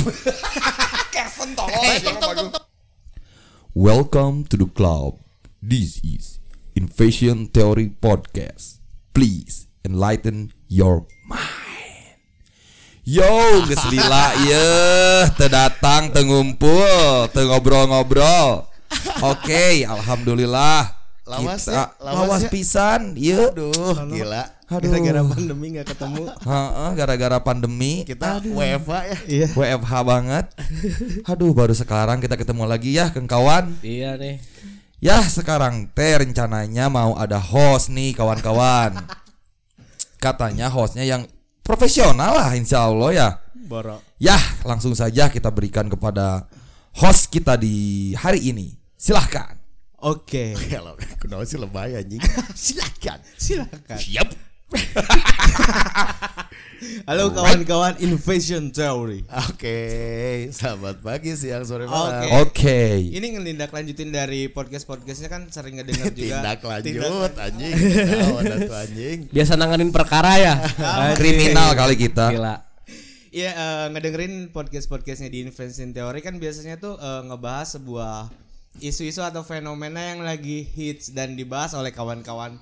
Kersen tolong. Welcome to the club. This is Invasion Theory Podcast. Please enlighten your mind. Yo, geus lila ieu, teu datang, teu ngumpul, teu ngobrol-ngobrol. Oke, alhamdulillah. Lawas kita ya, lawas lawas ya. pisan, ieu. Aduh, gila. Aduh. Gara-gara pandemi nggak ketemu. Heeh, gara-gara pandemi Kita WFA ya. Iya. WFH banget. Aduh, baru sekarang kita ketemu lagi ya, keng kawan. Iya nih. Ya sekarang teh rencananya mau ada host nih kawan-kawan Katanya hostnya yang profesional lah insya Allah ya Boro. Ya langsung saja kita berikan kepada host kita di hari ini Silahkan Oke. Kalau kenapa sih lebay anjing? Silakan. Silakan. Siap. Halo kawan-kawan Invasion Theory. Oke, selamat pagi, siang, sore, malam. Oke. Oke Ini ngelindak lanjutin dari podcast-podcastnya kan sering ngedengar juga. Tindak lanjut Tindak- anjing. Tahu anjing. biasa nanganin perkara ya Kriminal kali kita gila Iya eh, ngedengerin podcast-podcastnya di Invention Theory kan biasanya tuh eh, ngebahas sebuah isu-isu atau fenomena yang lagi hits dan dibahas oleh kawan-kawan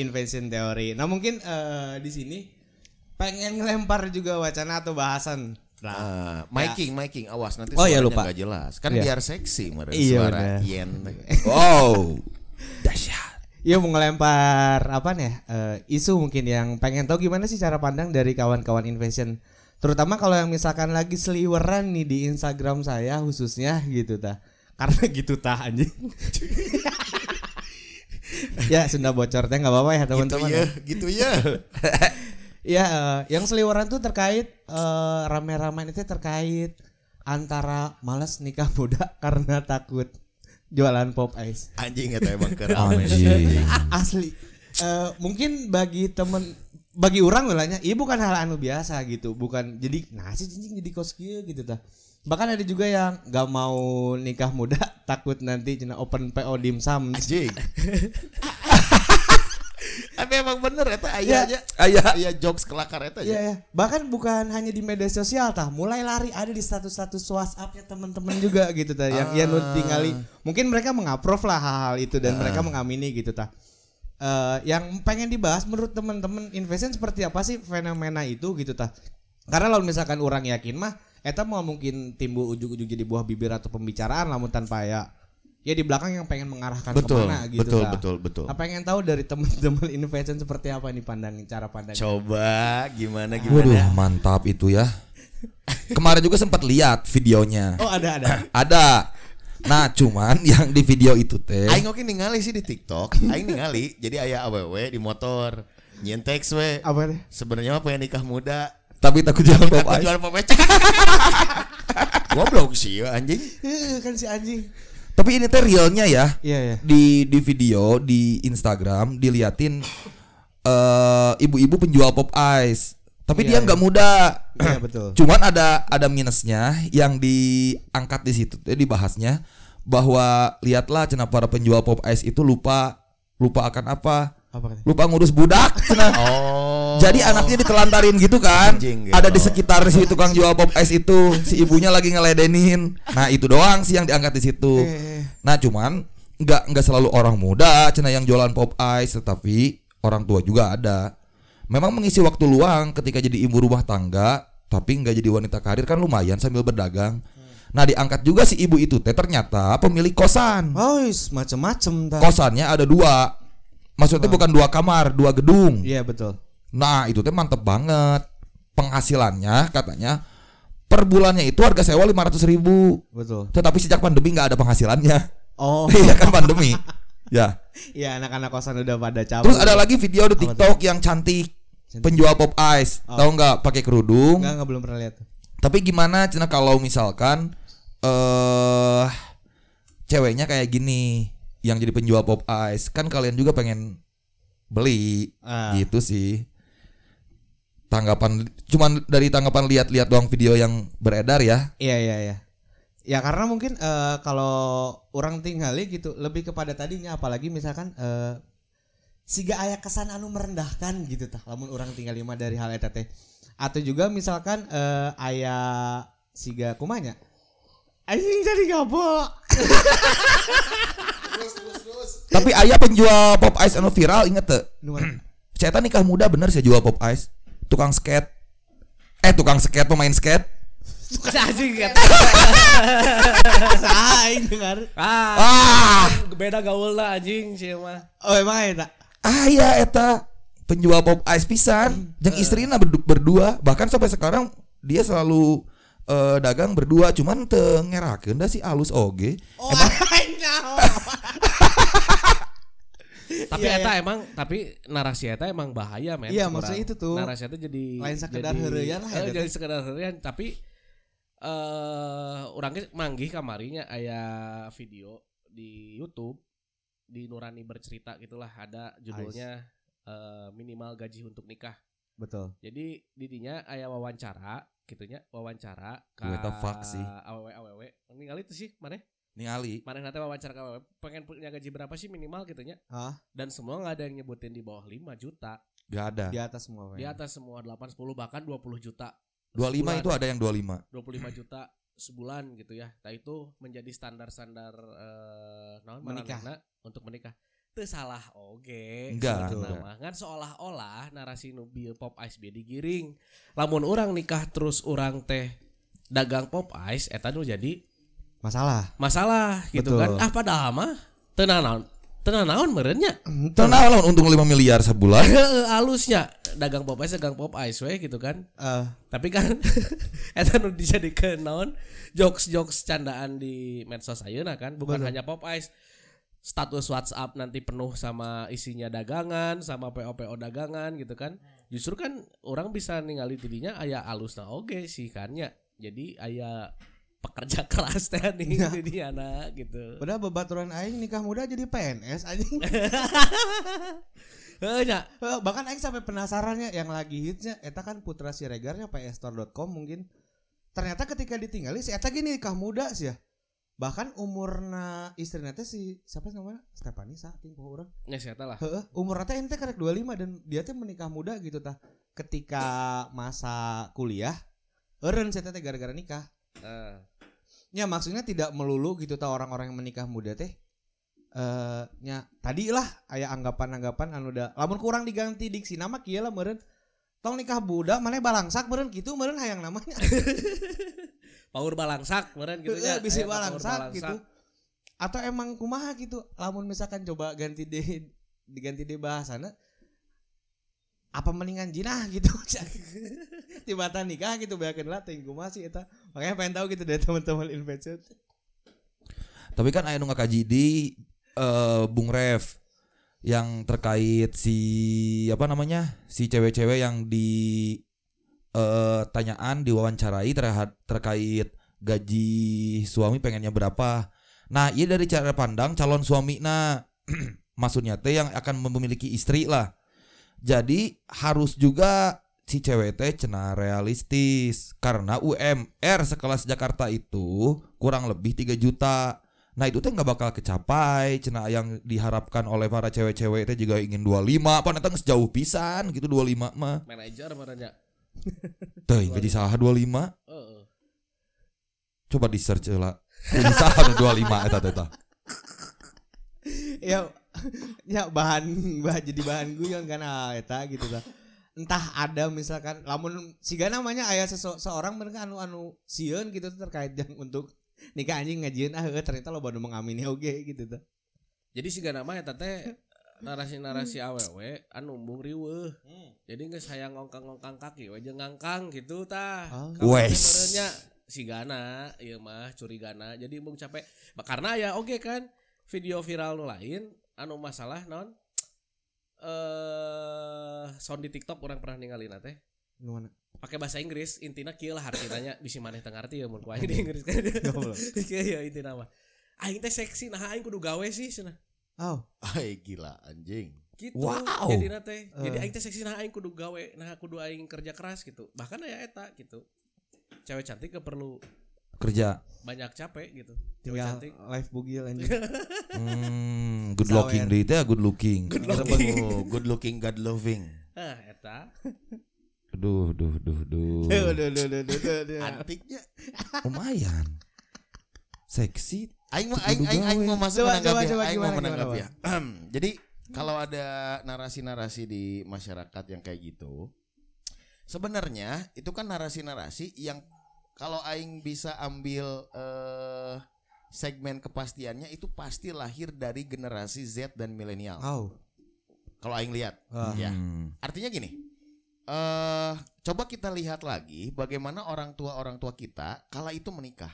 Invention Theory. Nah mungkin eh, di sini pengen ngelempar juga wacana atau bahasan. Nah, miking, miking, awas nanti Oh, iya, suaranya lupa. nggak jelas. Kan Iya. biar seksi, meren Iya, suara benar. yen. Wow Dahsyat Iya mau ngelempar apa nih? eh, isu mungkin yang pengen tahu gimana sih cara pandang dari kawan-kawan Invention. Terutama kalau yang misalkan lagi seliweran nih di Instagram saya khususnya gitu tah. Karena gitu tah anjing. ya Sunda bocor teh nggak apa-apa ya Gitu teman-teman. ya, gitu ya. Ya eh, yang seliweran tuh terkait eh, rame-rame itu terkait antara malas nikah muda karena takut jualan pop ice. Anjing eta emang keren. Anjing asli Eh, mungkin bagi temen bagi orang bilangnya iya bukan hal anu biasa gitu bukan jadi sih anjing jadi kos kieu gitu tah bahkan ada juga yang nggak mau nikah muda takut nanti cina open PO dimsum Anjing. Tapi emang bener eta aya Ya. aja. Aya. Aya jokes kelakar Iya aja. ya bahkan bukan hanya di media sosial tah mulai lari ada di status-status WhatsAppnya teman-teman juga gitu tah yang yang nu tinggali mungkin mereka mengapprove lah hal-hal itu dan mereka mengamini gitu tah Eh, yang pengen dibahas menurut teman-teman investment seperti apa sih fenomena itu gitu tah karena kalau misalkan orang yakin mah eta mau mungkin timbul ujuk-ujuk jadi buah bibir atau pembicaraan namun tanpa ya ya di belakang yang pengen mengarahkan Betul, ke mana gitu betul, tah. betul, betul. Nah, pengen tahu dari teman-teman investment seperti apa nih pandang cara pandang Coba gimana Waduh gimana? mantap itu ya Kemarin juga sempat lihat videonya oh ada ada Ada Nah cuman yang di video itu teh Aing oke ningali sih di TikTok. Aing ningali jadi aya awewe di motor nyentek we. apa deh Sebenarnya mah pengen nikah muda. Tapi takut jual pop ice jual pop ice. Goblok sih ya, anjing. Eh, kan si anjing Tapi ini teh realnya ya iya ya di di video di Instagram diliatin eh ibu-ibu penjual pop ice. Tapi dia Iya, nggak muda. iya betul Cuman ada ada minusnya yang diangkat di situ teh dibahasnya bahwa lihatlah cenah para penjual pop ice itu lupa lupa akan apa? apa? Lupa ngurus budak cenah. Oh. Jadi anaknya ditelantarin gitu kan. Anjing, gitu. Ada di sekitar si tukang jual pop ice itu, si ibunya lagi ngeledenin. Nah, itu doang sih yang diangkat di situ. Eh. Nah, cuman nggak nggak selalu orang muda cina yang jualan pop ice, tetapi orang tua juga ada. Memang mengisi waktu luang ketika jadi ibu rumah tangga, tapi nggak jadi wanita karir kan lumayan sambil berdagang. Nah, diangkat juga si ibu itu teh ternyata pemilik kosan. Oh, dah. Kosannya ada dua. Maksudnya bukan dua kamar, dua gedung. Iya betul. Nah itu teh mantep banget. Penghasilannya katanya Per bulannya itu harga sewa 500 ribu. Betul. Tetapi sejak pandemi nggak ada penghasilannya. Oh, Iya kan pandemi. Ya. Iya anak-anak kosan udah pada cabut. Terus ada lagi video di TikTok yang cantik Penjual pop ice. Tahu nggak? Pakai kerudung. Enggak, enggak belum pernah lihat. Tapi gimana Cina kalau misalkan eh Ceweknya kayak gini Yang jadi penjual pop ice Kan kalian juga pengen Beli. Ah. gitu sih tanggapan cuman dari tanggapan lihat-lihat doang video yang beredar ya Iya, iya, iya. Ya karena mungkin eh, kalau orang tinggali gitu lebih kepada tadinya apalagi misalkan eh siga aya kesan anu merendahkan gitu tah lamun orang tinggal lima dari hal eta teh. Atau juga misalkan eh aya siga kumanya anjing jadi gabok Tapi ayah penjual pop ice anu viral inget mana? Saya teh nikah muda bener sih jual pop ice. Tukang skate. Eh tukang skate pemain skate. anjing ya. saing dengar Ah, beda gaul lah anjing sih mah. oh emang eta Ah iya eta penjual pop ice pisan. Jeung istrina berdu- berdua bahkan sampai sekarang dia selalu eh, dagang berdua cuman teu ngerakeun da si alus oge. oh naon. Tapi Iya, eta emang tapi narasi eta emang bahaya men. Iya, maksudnya itu tuh. Narasi eta jadi Lain sekedar jadi- heureuyan lah Eh, eta jadi sekedar heureuyan tapi eh urang ge manggih kamarinya aya video di YouTube di Nurani bercerita gitulah ada judulnya eh, minimal gaji untuk nikah. betul Jadi didinya aya wawancara gitunya wawancara ka What the fuck sih? awewe awewe ningali itu sih mana Ningali. mana nanti wawancara ka awewe pengen punya gaji berapa sih minimal gitunya Hah? dan semua nggak ada yang nyebutin di bawah 5 juta Gak ada. di atas semua di atas semua 8 10 bahkan 20 juta 25 sebulan. itu ada yang 25. 25 juta sebulan gitu ya nah itu menjadi standar-standar eh naon Menikah. untuk menikah itu salah oge Enggak, sebenarnya enggak. kan seolah-olah narasi nu bieu pop ice bieu digiring lamun orang nikah terus orang teh dagang pop ice eta nu jadi masalah. Masalah gitu Betul. kan ah padahal mah tenan naon tenan naon meureunnya? Tenang lah untung 5 miliar sebulan. Heeh, alusnya dagang pop ice dagang pop ice we gitu kan. Eh, tapi kan eta nu dijadikeun naon? Jokes-jokes candaan di medsos ayeuna kan bukan Betul. hanya pop ice status WhatsApp nanti penuh sama isinya dagangan sama PO-PO dagangan gitu kan. Justru kan orang bisa ningali tidinya aya alusna oge sih kan ya. Jadi aya pekerja keras teh nih Ya. di anak gitu Padahal bebaturan aing nikah muda jadi PNS anjing. Heuh nya. Eh, Bahkan aing sampai penasarannya yang lagi hitsnya eta kan Putra Siregarnya psstore.com mungkin. Ternyata ketika ditinggali si eta gini nikah muda sih ya. Bahkan umurna istrinya teh si siapa namanya? Stefani sa timpo urang. nya saya lah Heeh, umurnya teh ente karek 25 dan dia teh menikah muda gitu tah. Ketika masa kuliah, eureun saya teh gara-gara nikah. Nah, Ya maksudnya tidak melulu gitu tah orang-orang yang menikah muda teh eh nya tadi lah aya anggapan-anggapan anu da lamun kurang diganti diksi nama kieu lah meureun tong nikah budak mana balangsak meureun kitu meureun hayang namanya. Paur balangsak meureun gitu bisi Aya paur balangsak gitu. Atau emang kumaha gitu lamun misalkan coba ganti deh diganti deh bahasana apa mendingan jinah gitu tiba-tiba nikah gitu bayangkan lah ting kumaha sih eta makanya pengen tahu gitu dari teman-teman investor Tapi kan aya nu ngakaji di eh, Bung Rev yang terkait si apa namanya? si cewek-cewek yang di eh, tanyaan diwawancarai terhad, terkait gaji suami pengennya berapa. Nah, iya dari cara pandang calon suami nah maksudnya teh yang akan memiliki istri lah. Jadi harus juga si cewek teh cenah realistis. Karena UMR sekelas Jakarta itu kurang lebih 3 juta. Nah itu teh nggak bakal kecapai. Cena yang diharapkan oleh para cewek-cewek teh juga ingin 25 Apa nanti sejauh pisan gitu 25 mah. Manajer meureunnya Teh gaji salah 25 heeh. Coba di search lah Gaji salah nu 25 eta teh ya ya bahan bahan jadi bahan guyon kan ah, eta gitu lah entah ada misalkan lamun siga namanya ayah sese- seorang mereka anu anu sieun gitu tuh terkait yang untuk nikah anjing ngajieun ah ternyata lo baru mengamini oge gitu tuh Jadi sih nama eta teh narasi-narasi awewe anu umbung riweuh. Jadi geus hayang ngongkang-ngongkang kaki we jeung ngangkang gitu tah. Oh. Kalau Wes. si Gana ieu mah curigana. Jadi umbung capek. Karena ya oke kan video viral nu lain anu masalah non eh sound di TikTok orang pernah ninggalin teh. nu mana pakai bahasa Inggris intinya kieu lah artinya bisa maneh teu ngarti ya mun ku aing di Inggris kan. Ya intina mah. Aing teh seksi nah aing kudu gawe sih cenah. oh Ay gila anjing. gitu Wow. jadi teh jadi Eh. aing teh seksi nah aing kudu gawe nah kudu aing kerja keras gitu bahkan aya eta gitu cewek cantik gak perlu Kerja banyak capek gitu cewek tinggal cantik live bugil anjing hmm, Good Sawer. looking deh teh good looking Oh, good looking, God loving. ah eta Duh duh duh duh Duh, duh, duh, duh, duh, duh. Antiknya. lumayan seksi Aing mau aing aing aing mau masuk menanggapi ya. Aing mau menanggapi ya. Jadi kalau ada narasi-narasi di masyarakat yang kayak gitu, sebenarnya itu kan narasi-narasi yang kalau aing bisa ambil eh segmen kepastiannya itu pasti lahir dari generasi Z dan milenial. Oh. Kalau aing lihat, Ah. ya. Hmm. Artinya gini. eh coba kita lihat lagi bagaimana orang tua orang tua kita kala itu menikah.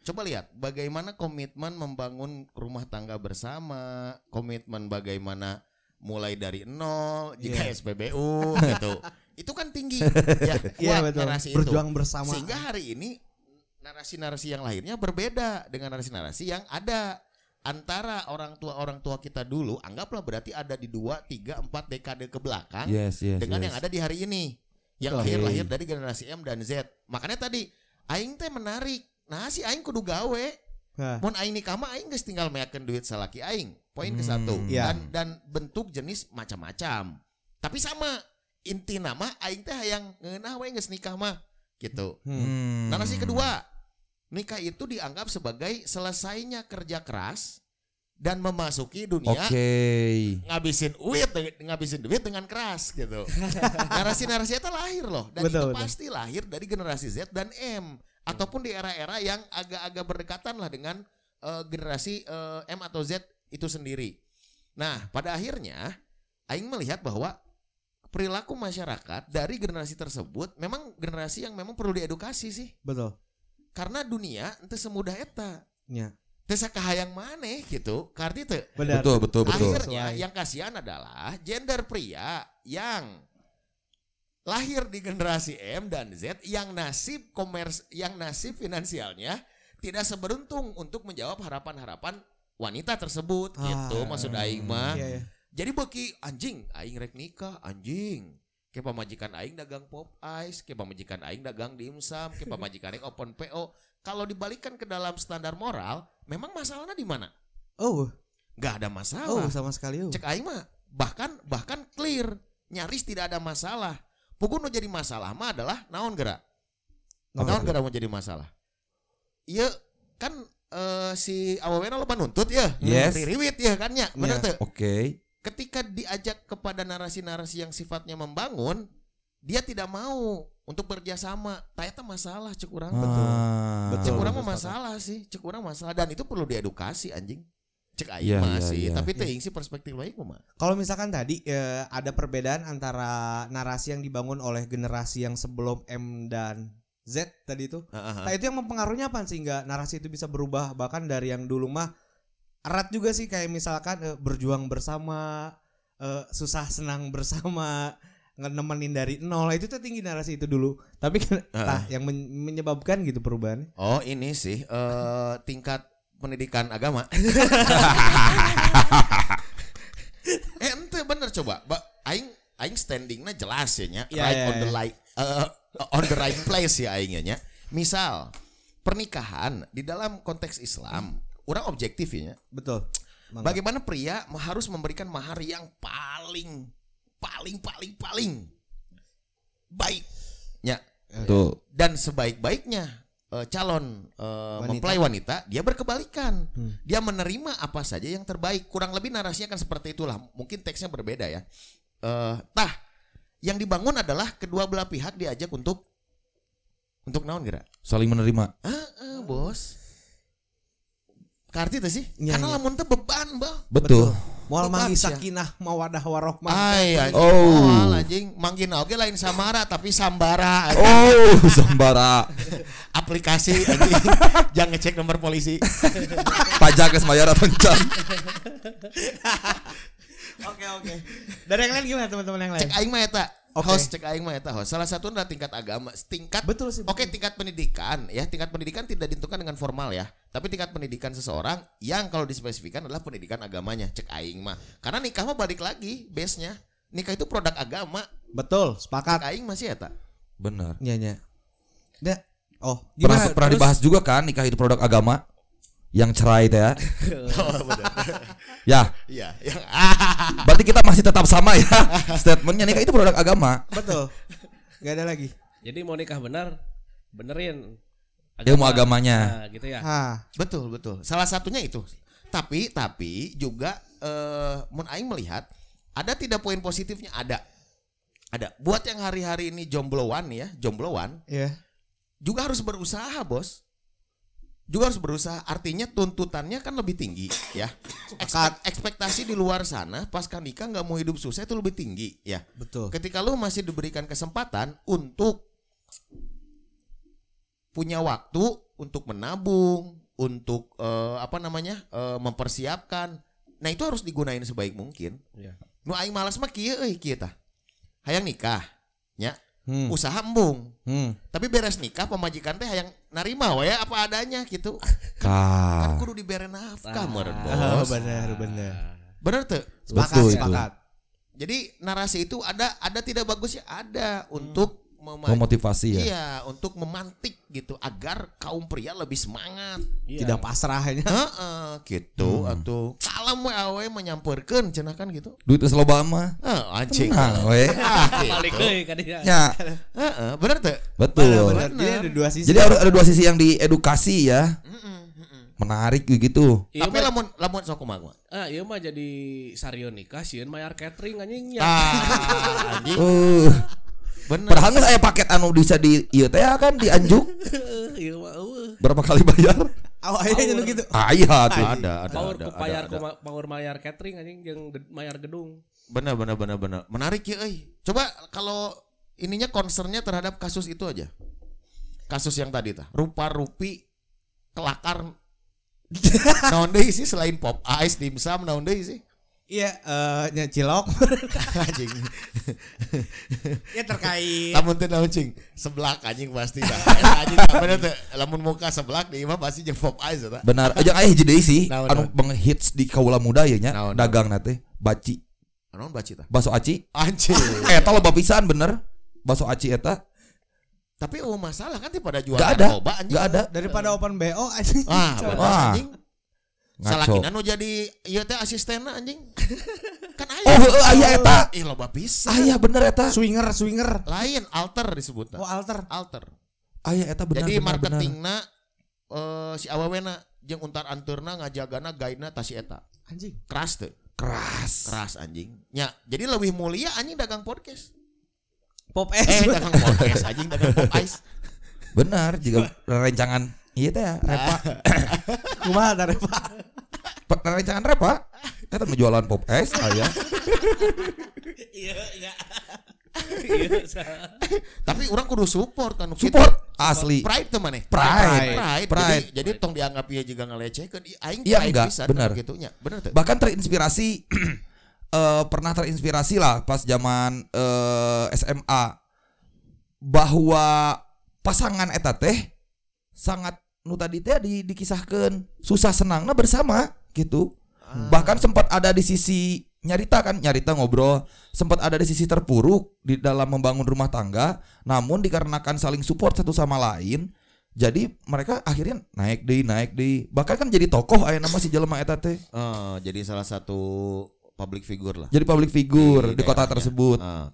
Coba lihat bagaimana komitmen membangun rumah tangga bersama, komitmen bagaimana mulai dari nol jika Iya. SPBU gitu. Itu kan tinggi ya, Iya kuat betul. narasi itu. Berjuang bersama. Sehingga hari ini narasi-narasi yang lahirnya berbeda dengan narasi-narasi yang ada. Antara orang tua orang tua kita dulu anggaplah berarti ada di dua tiga empat dekade ke belakang yes yes dengan yes. yang ada di hari ini. Yang lahir. lahir dari generasi M dan Z. Makanya tadi aing teh menarik. Nah si aing kudu gawe. Hah. mun aing nikah mah aing geus tinggal meyakeun duit salaki aing. Poin ke satu. Hmm. Iya. dan dan bentuk jenis macam-macam. Tapi sama. Inti nama aing teh hayang ngeunah we geus nikah mah. Gitu. Hmm. Narasi kedua, nikah itu dianggap sebagai selesainya kerja keras dan memasuki dunia oke ngabisin duit ngabisin duit dengan keras gitu. Narasi-narasi itu lahir loh dan Betul, itu betul. pasti lahir dari generasi Z dan M ataupun di era-era yang agak-agak berdekatan lah dengan eh, generasi eh, M atau Z itu sendiri. Nah, pada akhirnya aing melihat bahwa perilaku masyarakat dari generasi tersebut memang generasi yang memang perlu diedukasi sih. Betul. Karena dunia ente semudah eta. Ya. Teu sakahayang maneh gitu. Karena itu Benar. betul betul betul Akhirnya yang kasihan adalah gender pria yang lahir di generasi M dan Z yang nasib komers yang nasib finansialnya tidak seberuntung untuk menjawab harapan-harapan wanita tersebut gitu Ah. maksud aing mah. Iya, iya. Jadi beki anjing aing rek nikah anjing. Ke pamajikan aing dagang pop ice, ke pamajikan aing dagang dimsum, ke pamajikan aing open PO. Kalau dibalikan ke dalam standar moral, memang masalahnya di mana? Oh, Gak ada oh masalah. sama sekali oh. Cek aing mah bahkan bahkan clear, nyaris tidak ada masalah. Pokoknya nu jadi masalah mah adalah naon gerak. Naon Naon gerak mau jadi masalah. Iya kan eh, si awewena lo nuntut ya, Yes. ririwit ya kan ya, bener Iya. tuh. oke Ketika diajak kepada narasi-narasi yang sifatnya membangun, dia tidak mau untuk kerjasama. Tayata masalah cek urang betul. Ah. Betul. Cek urang mah betul, masalah sih, cek urang masalah dan itu perlu diedukasi anjing. Cek aing Iya, mah iya, sih, iya. tapi teuing sih perspektif lain mah. Kalau misalkan tadi eh, ada perbedaan antara narasi yang dibangun oleh generasi yang sebelum M dan Z tadi itu. Heeh. Nah itu yang mempengaruhinya apa sehingga narasi itu bisa berubah bahkan dari yang dulu mah erat juga sih kayak misalkan eh, berjuang bersama, eh, susah senang bersama, nemenin dari nol itu tuh tinggi narasi itu dulu. Tapi kan tah, yang men- menyebabkan gitu perubahannya. Oh ini sih eh tingkat pendidikan agama. eh ente bener coba, ba, aing aing standingnya jelas ya nya, Iya, right iya, on the iya. light, eh, on the right place ya aingnya nya. Misal pernikahan di dalam konteks Islam, orang objektif ya. Betul. Mangga. Bagaimana pria harus memberikan mahar yang paling paling paling paling baik. Ya, tuh dan sebaik-baiknya eh, calon eh, Wanita. mempelai wanita dia berkebalikan Hmm. dia menerima apa saja yang terbaik kurang lebih narasinya kan seperti itulah mungkin teksnya berbeda ya eh tah yang dibangun adalah kedua belah pihak diajak untuk untuk naon gerak saling menerima ah, ah, bos Karti itu sih Iya, karena iya. lamun teh beban bah betul Moal mangi sih, ya. sakinah mawadah warohmah. Ay, anjing. Oh. Moal, anjing manggina oke lain samara tapi sambara anjing. oh sembara aplikasi anjing jangan ngecek nomor polisi pajak ke bayar atau encan Oke oke. Dari yang lain gimana teman-teman yang lain? cek aing mah eta Oke. host cek aing mah eta host salah satu adalah tingkat agama tingkat Betul sih, oke tingkat pendidikan ya tingkat pendidikan tidak ditentukan dengan formal ya tapi tingkat pendidikan seseorang yang kalau dispesifikan adalah pendidikan agamanya cek aing mah karena nikah mah balik lagi base nya nikah itu produk agama Betul, cek sepakat. aing masih eta benar Iya, iya. Da. Oh, pernah gimana? pernah Terus- dibahas juga kan nikah itu produk agama yang cerai teh ya oh ya iya yang berarti kita masih tetap sama ya statementnya nikah itu produk agama Betul. Gak ada lagi. Jadi mau nikah benar, benerin. Ilmu agamanya. Nah, gitu ya. Ah, Betul, betul. Salah satunya itu. Tapi tapi juga eh mun aing melihat ada tidak poin positifnya ada. Ada. Buat yang hari-hari ini jombloan ya, jombloan iya. juga harus berusaha, Bos. Juga harus berusaha. Artinya tuntutannya kan lebih tinggi, ya. Ekspek- ekspektasi di luar sana pasca nikah nggak mau hidup susah itu lebih tinggi, ya. Betul. Ketika lu masih diberikan kesempatan untuk punya waktu untuk menabung, untuk eh, apa namanya? eh, mempersiapkan. Nah, itu harus digunain sebaik mungkin. Iya. Nu aing malas mah kieu euy kieu tah. Hayang nikah, nya. Hmm. Usaha embung. Hmm. Tapi beres nikah pemajikan teh hayang narima we apa adanya gitu. Kan Ka. kudu dibere nafkah meureun, Ah, Bos. benar, benar. Bener tuh. Sepakat, Betul itu. sepakat. Jadi narasi itu ada ada tidak bagusnya ada untuk mema- Memotivasi ya. Iya, untuk memantik gitu agar kaum pria lebih semangat. Iya. Tidak pasrahnya. Heeh, gitu atuh. Kalem we awe menyamperkeun cenah kan gitu. Duit geus loba mah. Heh, anjing. Tenang we. Ah, Balik gitu. deui ka dia. Ya, Heeh, bener tuh. betul. Benar, Jadi ada dua sisi. Jadi ada, ada dua sisi yang diedukasi ya. Menarik gitu. Iya Tapi lamun lamun sok kumaha ah, iya mah jadi sarion nikah sieun mayar catering anjing ya. Ah, anjing. Uh, Bener. padahal nggak saya paket anu bisa di iya teh kan di Anjuk Iya berapa kali bayar? Awalnya gitu. Ah iya tuh. ada, ada, Power ada, ada, bayar ada. ma- power mayar catering anjing jeung ged- mayar gedung. Benar benar benar benar. Menarik ya euy. Coba kalau ininya concernnya terhadap kasus itu aja. Kasus yang tadi tah. Rupa-rupi kelakar naon deui sih selain pop ice dimsum naon deui sih? Iya, eh nya cilok. Anjing. ya terkait. Lamun teh naon cing? Seblak anjing pasti dah. Eta anjing bener teh. Lamun muka seblak di imah pasti jeung pop ice eta. Benar. Aja aya hiji deui sih Naon, anu naon? bang hits di kaula muda ya nya dagang nate baci Naon baci tah? bakso aci. Anjing. Eta loba pisan bener. Bakso aci eta Tapi oh masalah kan pada jual Gak ada. narkoba anjing. Gak ada. Daripada open BO anjing. Wah. anjing. Ngaco. Salakina nu jadi ieu teh asistenna anjing. kan aya. Oh, heueuh, aya eta. Ih loba pisan. Aya bener eta. Swinger, swinger. Lain alter disebutnya. Oh, alter. alter. Aya eta bener. jadi marketingna eh, si awawena jeung untar anturna ngajagana gaina tasi eta. Anjing. Keras tuh. keras. Keras anjing. Ya, jadi lebih mulia anjing dagang podcast. Pop Eh, es. dagang podcast anjing dagang pop ice. Benar jika rencangan iya teh ya, repa. Kumaha tare, Pak? Pa- rencangan repa. Kita mau jualan pop es aya. Iya, iya. Iya. sa- Tapi orang kudu support kan Support asli. Pride tuh mana? Pride. Pride. Pride. Jadi, jadi tong dianggap ya juga ngelecehkeun. Ih, Aing Iya, pride enggak, pisan benar. gitu nya. Bener tuh. Bahkan terinspirasi eh, pernah terinspirasi lah pas zaman eh, SMA bahwa pasangan eta teh sangat nu tadi teh di, dikisahkan susah senangnya bersama gitu. Bahkan sempat ada di sisi nyarita kan nyarita ngobrol sempat ada di sisi terpuruk di dalam membangun rumah tangga namun dikarenakan saling support satu sama lain jadi mereka akhirnya naik deh naik deh bahkan kan jadi tokoh aya nama si jelema eta teh Eh, jadi salah satu public figure lah. jadi public figure di, kota daerahnya. tersebut Eh,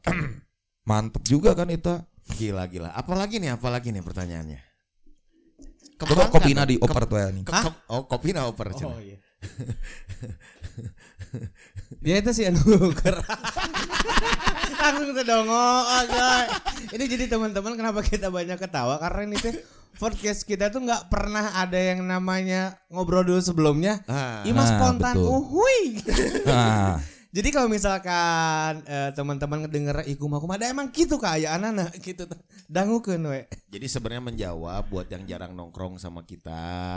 mantep juga kan itu gila gila. Apalagi nih? Apalagi nih pertanyaannya? Coba kopina di oper tuh ya nih oh, kopina oper. Oh iya. Dia itu sih anu. Langsung terdongok aja. Ini jadi teman-teman kenapa kita banyak ketawa karena ini tuh podcast kita tuh nggak pernah ada yang namanya ngobrol dulu sebelumnya. Ah. Ima Nah, spontan betul. uhui. nah Jadi kalau misalkan eh, teman-teman ngedenger iku mah kumaha, da emang gitu kayak anak gitu tuh. Dangukeun we. Jadi sebenarnya menjawab buat yang jarang nongkrong sama kita,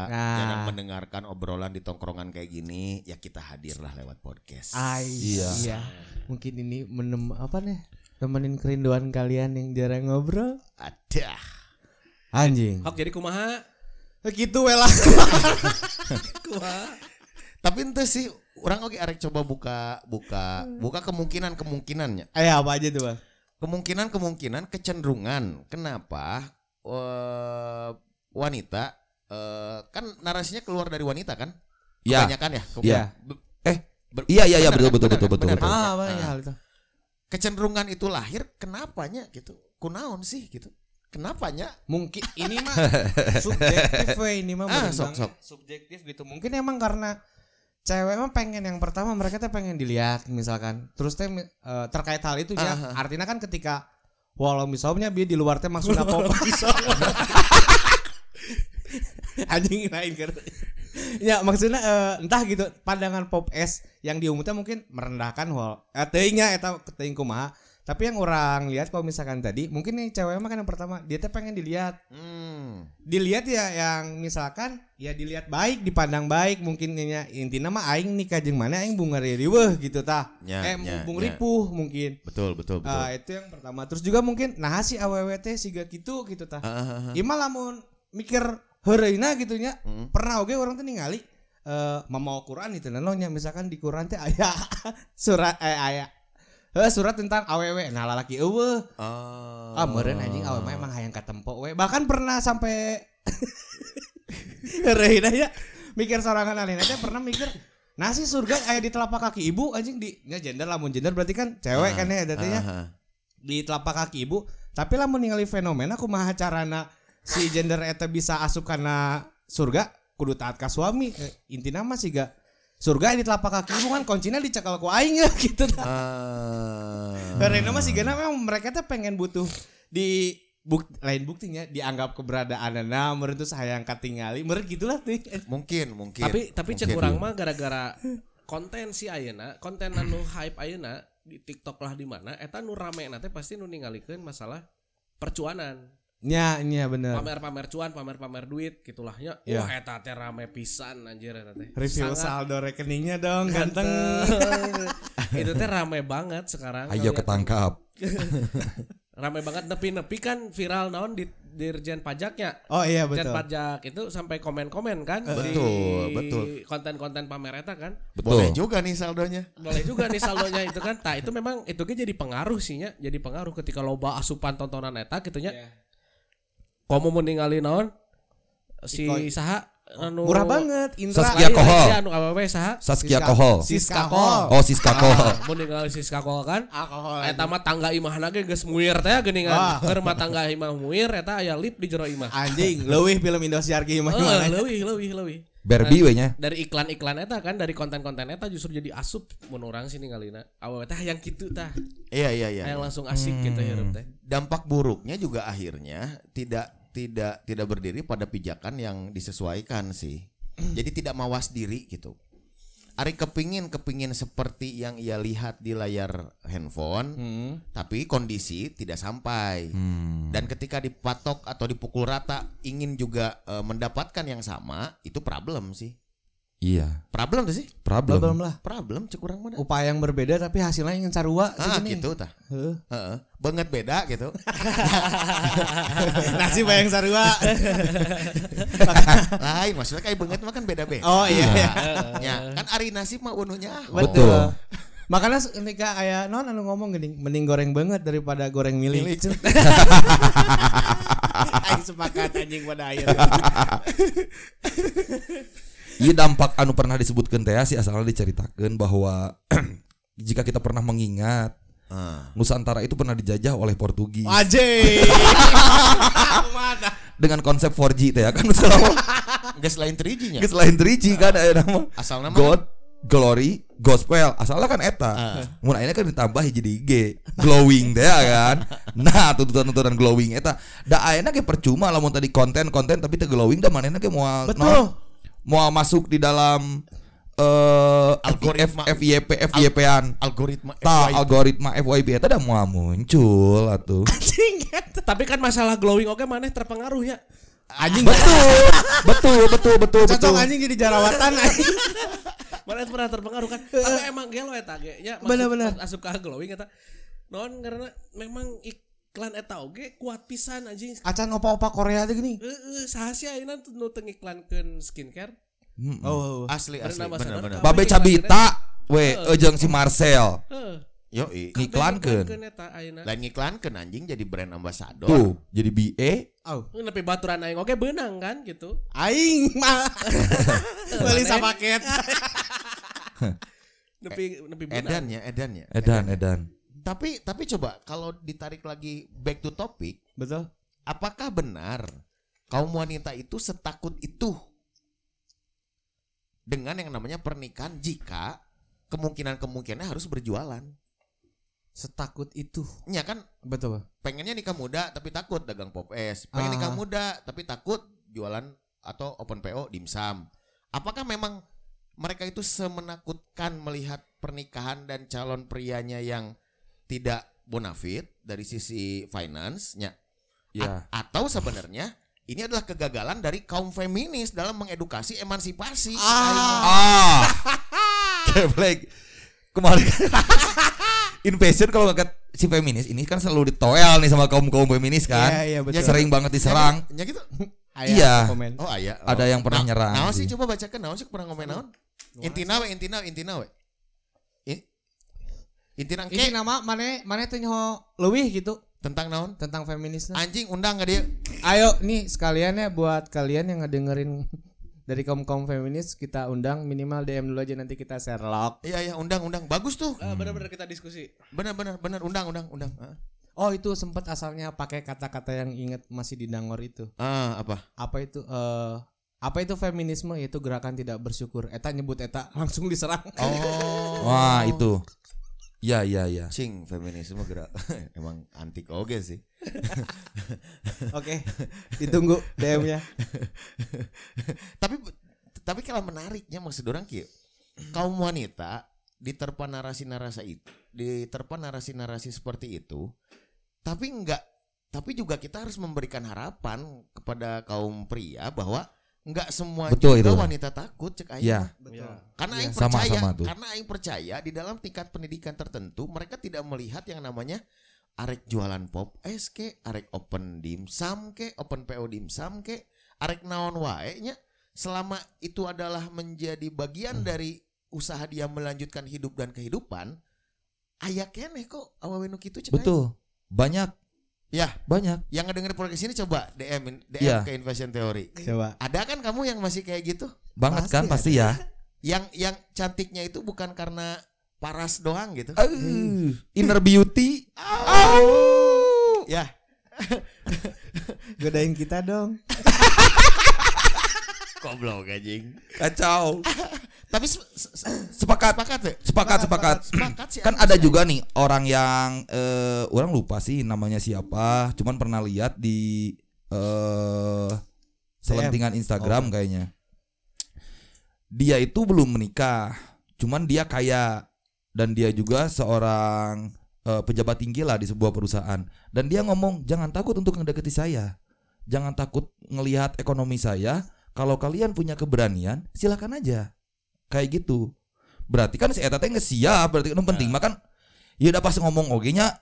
Nah. jarang mendengarkan obrolan di tongkrongan kayak gini, ya kita hadirlah lewat podcast. Ay, Iya. iya. Mungkin ini menem apa nih? Temenin kerinduan kalian yang jarang ngobrol. Ada. Anjing. Hok jadi kumaha? Gitu we lah. Kumaha? Tapi ente sih orang oke arek coba buka buka buka kemungkinan kemungkinannya. Eh apa aja tuh bang? Kemungkinan kemungkinan kecenderungan kenapa eh, wanita eh, kan narasinya keluar dari wanita kan? Ya. Kebanyakan ya. Iya. Be- eh ber- iya iya iya betul kan? betul betul kan? betul betul kan? Ah, Ah. ya hal itu? kecenderungan itu lahir kenapanya gitu kunaon sih gitu kenapanya Mungkin ini mah subjektif we, ini mah Ah, sok, sok. subjektif gitu. Mungkin emang karena cewek mah pengen yang pertama mereka tuh pengen dilihat misalkan. Terus teh eh, terkait hal itu ya, Ah, artinya kan ketika walau misalnya dia di luar teh maksudnya pop anjing lain kan ya maksudnya eh, entah gitu pandangan pop S yang diumumkan mungkin merendahkan wal eh, teuingnya eta teuing kumaha tapi yang orang lihat kalau misalkan tadi mungkin nih cewek mah kan yang pertama dia teh pengen dilihat hmm. dilihat ya yang misalkan ya dilihat baik dipandang baik mungkin nya intinya mah aing nikah jeung mana aing bunga riweuh gitu tah Ya, eh ya, bung ya. ripuh mungkin betul betul betul Ah, itu yang pertama terus juga mungkin nah si aww teh siga gitu gitu tah Ah, ah, ah, ah. Ieu mah lamun mikir heureuna gitu nya Mm. pernah oge orang teh ningali eh mamawa Quran itu nya misalkan di Quran teh aya surat eh aya eh, surat tentang aww nah lalaki eueuh Oh. ah meureun anjing aww mah emang hayang katempo we bahkan pernah sampai heureuna ya? Mikir sorangan alina teh pernah mikir nasi surga aya di telapak kaki ibu anjing di nya gender lamun gender berarti kan cewek kan ya datanya Ah, ah. di telapak kaki ibu. Tapi lamun ningali fenomena kumaha carana si gender eta bisa asup kana surga kudu taat ka suami. Eh, intina mah sih gak surga di telapak kaki kan kuncinya dicekal ku aing ya gitu Ah. karena mah sih memang mereka tuh pengen butuh di buk, lain buktinya dianggap keberadaan nah meureun tuh sayang katingali meureun gitulah tuh mungkin mungkin Tapi tapi cek Mungkin. urang mah gara-gara konten si ayeuna, konten anu hype ayeuna di TikTok lah di mana eta nu rame nanti pasti nu ningalikeun masalah percuanan. Nya nya bener Pamer-pamer cuan, pamer-pamer duit gitulah nya. Ya. Wah eta teh rame pisan anjir eta teh. review Sangat saldo rekeningnya dong ganteng itu teh rame banget sekarang. Ayo ketangkap. Rame banget nepi-nepi kan viral naon di Dirjen Pajaknya. oh iya Dirjen betul Pajak itu sampai komen-komen kan Betul, di betul. konten-konten pamer eta kan. boleh Betul. juga nih saldonya boleh juga nih saldonya itu kan nah itu memang itu ge jadi pengaruh sih nya jadi pengaruh ketika loba asupan tontonan eta gitu nya Iya. Komo meninggali naon? Si saha anu murah banget Indra. Saskia Kohol. si anu awewe saha? Saskia Siska- Kohol. Siska Kohol. Oh, Siska Kohol. mun ningali Siska Kohol kan? Alkohol. Eta mah tangga imahna ge geus muir teh geuningan keur mah tangga imah muir eta aya lip di jero imah. Anjing leuwih film Indosiar ge mah Oh, gimana leuwih leuwih leuwih. Barbie we nya. dari iklan-iklan eta kan dari konten-konten eta justru jadi asup mun urang sih ningalina awewe teh yang kitu tah. Iya iya iya. Yang langsung asik gitu hirup teh. Dampak buruknya juga akhirnya tidak tidak tidak berdiri pada pijakan yang disesuaikan sih. Jadi tidak mawas diri gitu. Ari kepingin kepingin seperti yang ia lihat di layar handphone, Hmm. tapi kondisi tidak sampai. Hmm. Dan ketika dipatok atau dipukul rata ingin juga eh, mendapatkan yang sama, itu problem sih. Iya. Problem tuh sih. Problem. belum lah Problem cek kurang mana. upaya yang berbeda tapi hasilnya ingin sarua Ah segini. gitu tah. Heeh. Banget beda gitu. nasi bayang sarua Lain maksudnya kayak banget mah kan beda-beda. oh iya iya Ya, kan ari nasi mah ununya ah. Betul. betul makanya ketika aya non anu ngomong gini mending goreng banget daripada goreng milik Aing sepakat anjing pada akhir Iya dampak anu pernah disebutkan teh sih asalnya diceritakan bahwa jika kita pernah mengingat Ah. Nusantara itu pernah dijajah oleh Portugis. Mana dengan konsep 4G teh ya kan selama Enggak selain 3G-nya. geus lain 3G kan aya nama. Asal nama God Glory Gospel. Asalnya kan eta. Mun ayeuna kan ditambah jadi G. Glowing teh ya kan. Nah tuntutan-tuntutan glowing eta. Da ayeuna ge percuma lamun tadi konten-konten tapi teu glowing da manehna ge moal Betul. naon, moal masuk di dalam eh Algoritma. FYP FYP-an algoritma Ta FYP. algoritma FYP eta udah mau muncul atuh. Tapi kan masalah glowing oke maneh terpengaruh ya. anjing betul, betul, betul, betul, betul. cocok anjing jadi jarawatan anjing Maneh pernah terpengaruh kan. Tapi emang gelo eta ge nya masuk- Bener-bener. asup ka glowing eta. Non karena memang iklan eta oge kuat pisan anjing. acan opa-opa Korea tuh gini Heeh, saha sih ayeuna nu teu ngiklankeun skincare? Mm-mm. oh Asli asli bener bener. Babe Cabita, we ejeng si Marcel. Heeh. Yo Ngiklankeun. Ngiklankeun eta ayeuna. lain ngiklankeun anjing jadi brand ambassador. Tuh, jadi BE. oh Nepi baturan aing oge beunang kan gitu. aing mah beli paket Nepi nepi beunang. Edannya, edannya. Edan, edan. Tapi tapi coba kalau ditarik lagi back to topic, betul apakah benar kaum wanita itu setakut itu dengan yang namanya pernikahan jika kemungkinan-kemungkinannya harus berjualan? Setakut itu. Ya kan Betul. pengennya nikah muda tapi takut dagang pop es pengen Ah. nikah muda tapi takut jualan atau open PO dimsum apakah memang mereka itu semenakutkan melihat pernikahan dan calon prianya yang tidak bonafit dari sisi finance-nya Ya. A- atau sebenarnya ini adalah kegagalan dari kaum feminis dalam mengedukasi emansipasi Ah. Geblek. Kemarin Invasion kalau nggak si feminis ini kan selalu ditoel nih sama kaum kaum feminis kan. Iya, iya, betul. Sering banget diserang. ya gitu Iya. Komen. oh ayah Ada yang pernah nyerang Naon sih coba bacakan naon sih pernah ngomong naon? Intina we intina intina we. I- Intina Ini ke nama mana mana tuh nyoho leuwih gitu tentang naon? tentang feminisme. Anjing undang gak dia? Ayo nih sekalian ya buat kalian yang ngedengerin dari kaum kaum feminis kita undang minimal DM dulu aja nanti kita share log. Iya iya undang undang bagus tuh. Ah, benar-benar kita diskusi. Benar benar benar undang undang undang. Ah. Oh itu sempat asalnya pakai kata-kata yang inget masih di Nangor itu. Ah apa? Apa itu? eh apa itu feminisme? Itu gerakan tidak bersyukur. Eta nyebut eta langsung diserang. Oh. Wah, itu. Ya, ya, ya. Cing feminisme gerak emang antik oge sih. Oke, ditunggu DM-nya. tapi tapi kalau menariknya maksud orang kieu kaum wanita diterpa narasi-narasi itu diterpa narasi-narasi seperti itu tapi enggak tapi juga kita harus memberikan harapan kepada kaum pria bahwa enggak semua Betul juga itu. wanita takut cek aing Ya. Betul. karena Iya, aing sama- percaya sama tuh. karena aing percaya di dalam tingkat pendidikan tertentu mereka tidak melihat yang namanya arek jualan pop es ke arek open dimsum ke open PO dimsum ke arek naon wae nya selama itu adalah menjadi bagian Hmm. dari usaha dia melanjutkan hidup dan kehidupan aya keneh kok awewe nu kitu cek aing. Betul. Banyak, ya banyak. yang ngedenger podcast ini coba DM DM Iya. ke Invasion Theory Coba. ada kan kamu yang masih kayak gitu Banget Pasti kan pasti ya. yang yang cantiknya itu bukan karena paras doang gitu Uh, inner beauty. ya Godain kita dong. goblok anjing Kacau. Tapi se- se- se- Sepakat. sepakat ya Sepakat, sepakat. sepakat sih Kan ada juga nih orang yang eh orang lupa sih namanya siapa, cuman pernah lihat di eh selentingan Instagram kayaknya. Dia itu belum menikah, cuman dia kaya dan dia juga seorang eh, pejabat tinggi lah di sebuah perusahaan. Dan dia ngomong, "Jangan takut untuk ngedeketi saya. Jangan takut ngelihat ekonomi saya. Kalau kalian punya keberanian, silakan aja." Kayak gitu. Berarti kan si eta teh siap, berarti kan penting makan. Ya udah pas ngomong oge nya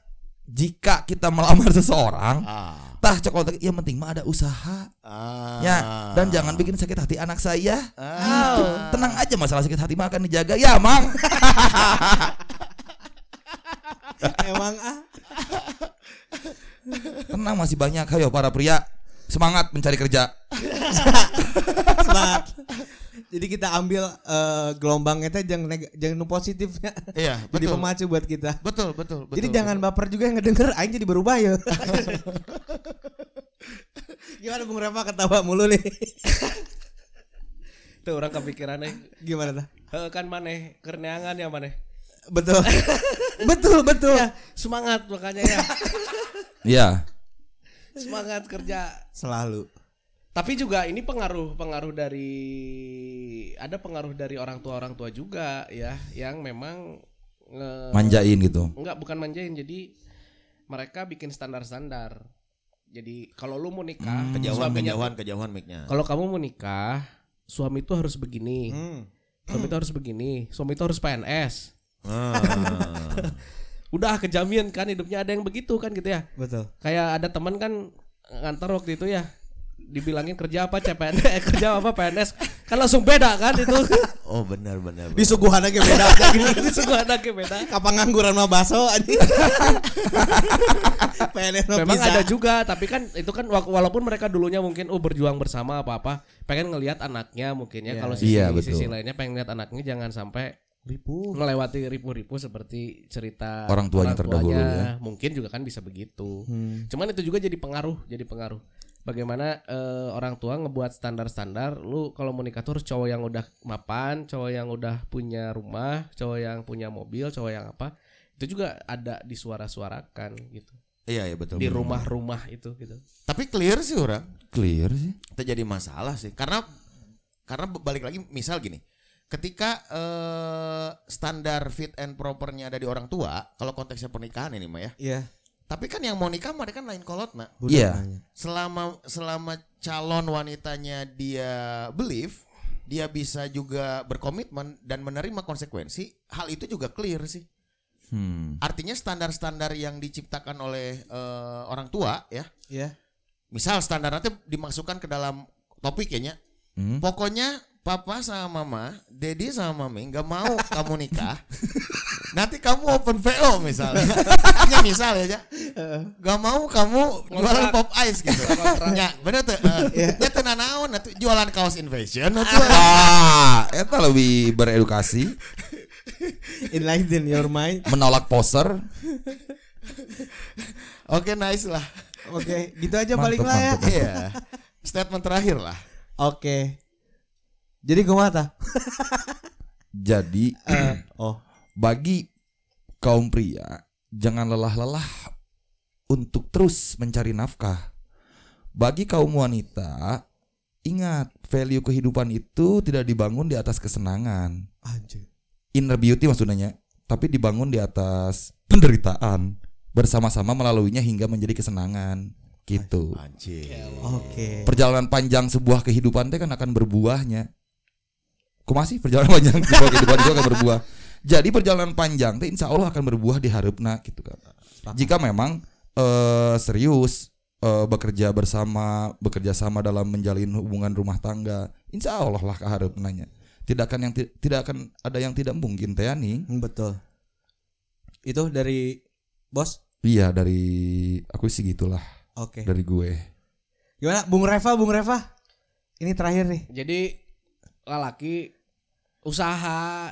jika kita melamar seseorang ah, tah coklat yang penting mah ada usaha. Ah, ya dan jangan bikin sakit hati anak saya. Ah, gitu. Tenang aja masalah sakit hati mah akan dijaga. Ya mang. Emang ah. tenang masih banyak. Ayo para pria semangat mencari kerja. Semangat. Jadi kita ambil eh, gelombangnya teh jangan neg- jangan nu positifnya. iya Jadi betul pemacu buat kita. betul betul betul Jadi jangan baper juga yang ngedenger aing jadi berubah ya. Gimana Bung Repa ketawa mulu nih. Tuh orang kepikiran nih. Gimana? Heuh, kan maneh kerneangan ya maneh. Betul. betul, betul. Semangat makanya ya. ya Semangat kerja. Selalu. Tapi juga ini pengaruh pengaruh dari ada pengaruh dari orang tua orang tua juga ya yang memang nge- manjain gitu enggak bukan manjain jadi mereka bikin standar-standar. Jadi kalau lu mau nikah, kejauhan suaminya- kejauhan kejauhan mic-nya Kalau kamu mau nikah, suami itu harus begini. Suami itu harus begini. Suami itu harus PNS. Ah. Udah kejamin kan hidupnya ada yang begitu kan gitu ya. Betul. Kayak ada teman kan ngantar waktu itu ya. Dibilangin kerja apa CPNS, eh, kerja apa PNS. Kan langsung beda kan itu. oh benar benar benar. Di suguhan aja beda. Semua anaknya beda. Kapan ngangguran mah baso anjing. PNS mah Memang pizza. ada juga, tapi kan itu kan wa- walaupun mereka dulunya mungkin oh berjuang bersama apa apa, pengen ngelihat anaknya mungkin ya. Iya, Kalau sisi iya, betul. sisi lainnya pengen lihat anaknya jangan sampai Ribu. melewati ribu-ribu seperti cerita Orang tuanya terdahulu ya. mungkin juga kan bisa begitu Hmm. cuman itu juga jadi pengaruh jadi pengaruh bagaimana eh, orang tua ngebuat standar-standar lu kalau mau nikah tuh harus cowok yang udah mapan cowok yang udah punya rumah cowok yang punya mobil cowok yang apa itu juga ada disuara-suarakan gitu Iya ya betul. di rumah-rumah itu gitu Tapi clear sih orang. Clear sih. Itu jadi masalah sih. Karena karena balik lagi misal gini. Ketika eh, standar fit and propernya ada di orang tua, kalau konteksnya pernikahan ini mah ya. Iya. Tapi kan yang mau nikah mah dia kan lain kolot nak. Iya. nanya. Selama selama calon wanitanya dia believe, dia bisa juga berkomitmen dan menerima konsekuensi, hal itu juga clear sih. Hmm. Artinya standar-standar yang diciptakan oleh eh, orang tua ya, Iya. misal standar nanti dimasukkan ke dalam topik ya Nya. Hmm. Pokoknya papa sama mama, daddy sama mami nggak mau kamu nikah. Nanti kamu open VO misalnya. ya misal ya. Gak mau kamu jualan pop ice gitu. Ya, bener tuh. Eh, Ya teu nanaon atuh jualan kaos invasion atuh. Ah, eta lebih beredukasi, Enlighten your mind. menolak poser. Oke, nice lah. Oke, gitu aja Mantep, paling lah ya. Iya. Statement terakhir lah. Oke. Jadi gue mata. Jadi oh. Bagi kaum pria jangan lelah-lelah untuk terus mencari nafkah. Bagi kaum wanita ingat value kehidupan itu tidak dibangun di atas kesenangan. Anjir. Inner beauty maksudnya, tapi dibangun di atas penderitaan bersama-sama melaluinya hingga menjadi kesenangan. Gitu. Anjir. Oke. Perjalanan panjang sebuah kehidupan teh kan akan berbuahnya. Kok masih perjalanan panjang sebuah kehidupan itu akan berbuah. Jadi perjalanan panjang teh insya Allah akan berbuah di harapna gitu kan. Jika memang eh, serius eh, bekerja bersama, bekerja sama dalam menjalin hubungan rumah tangga, insya Allah lah keharapnanya. Tidak akan yang ti- tidak akan ada yang tidak mungkin teh nih. Hmm, Betul. Itu dari bos. Iya dari aku sih gitulah Oke. dari gue. Gimana Bung Reva, Bung Reva? Ini terakhir nih. jadi lelaki usaha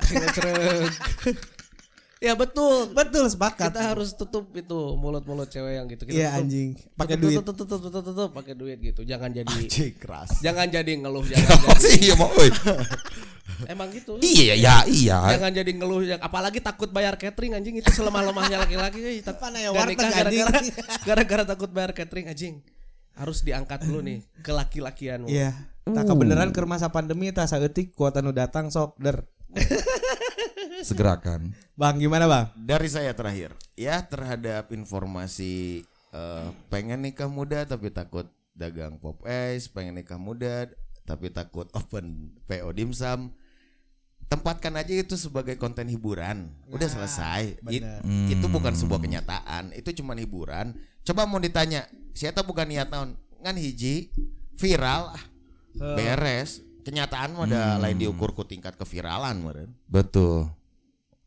ya betul Betul sepakat. kita harus tutup itu mulut-mulut cewek yang gitu kita Iya anjing. Pakai duit. tutup, tutup, tutup, tutup, pakai duit gitu jangan jadi Anjir keras. jangan jadi ngeluh jangan sih iya mau. oi. emang gitu Iya ya iya. jangan jadi ngeluh yang apalagi takut bayar catering anjing itu selemah lemahnya laki-laki ya, anjing. gara-gara gara-gara takut bayar catering anjing harus diangkat dulu nih ke laki-lakianmu Iya. Tak kebenaran ke masa pandemi tak saeutik kuota nu datang sok der. Segerakan. Bang gimana bang? Dari saya terakhir, ya terhadap informasi eh, pengen nikah muda tapi takut dagang pop ice, pengen nikah muda tapi takut open PO dimsum. Tempatkan aja itu sebagai konten hiburan. Udah selesai. It- itu bukan sebuah kenyataan, itu cuma hiburan. Coba mau ditanya, siapa bukan niat naon? Ngan hiji viral ah. Beres. Kenyataan mah ada lain diukur ku tingkat keviralan meureun. Betul.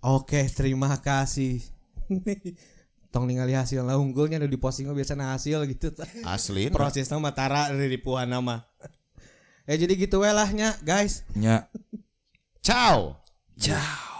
Oke terima kasih. Tong ningali hasil lah unggulnya udah diposting mah biasanya hasil gitu. Asli. Prosesnya mah tara dari puan nama. Ya jadi gitu we lah nya guys. Nya. Ciao. Ciao.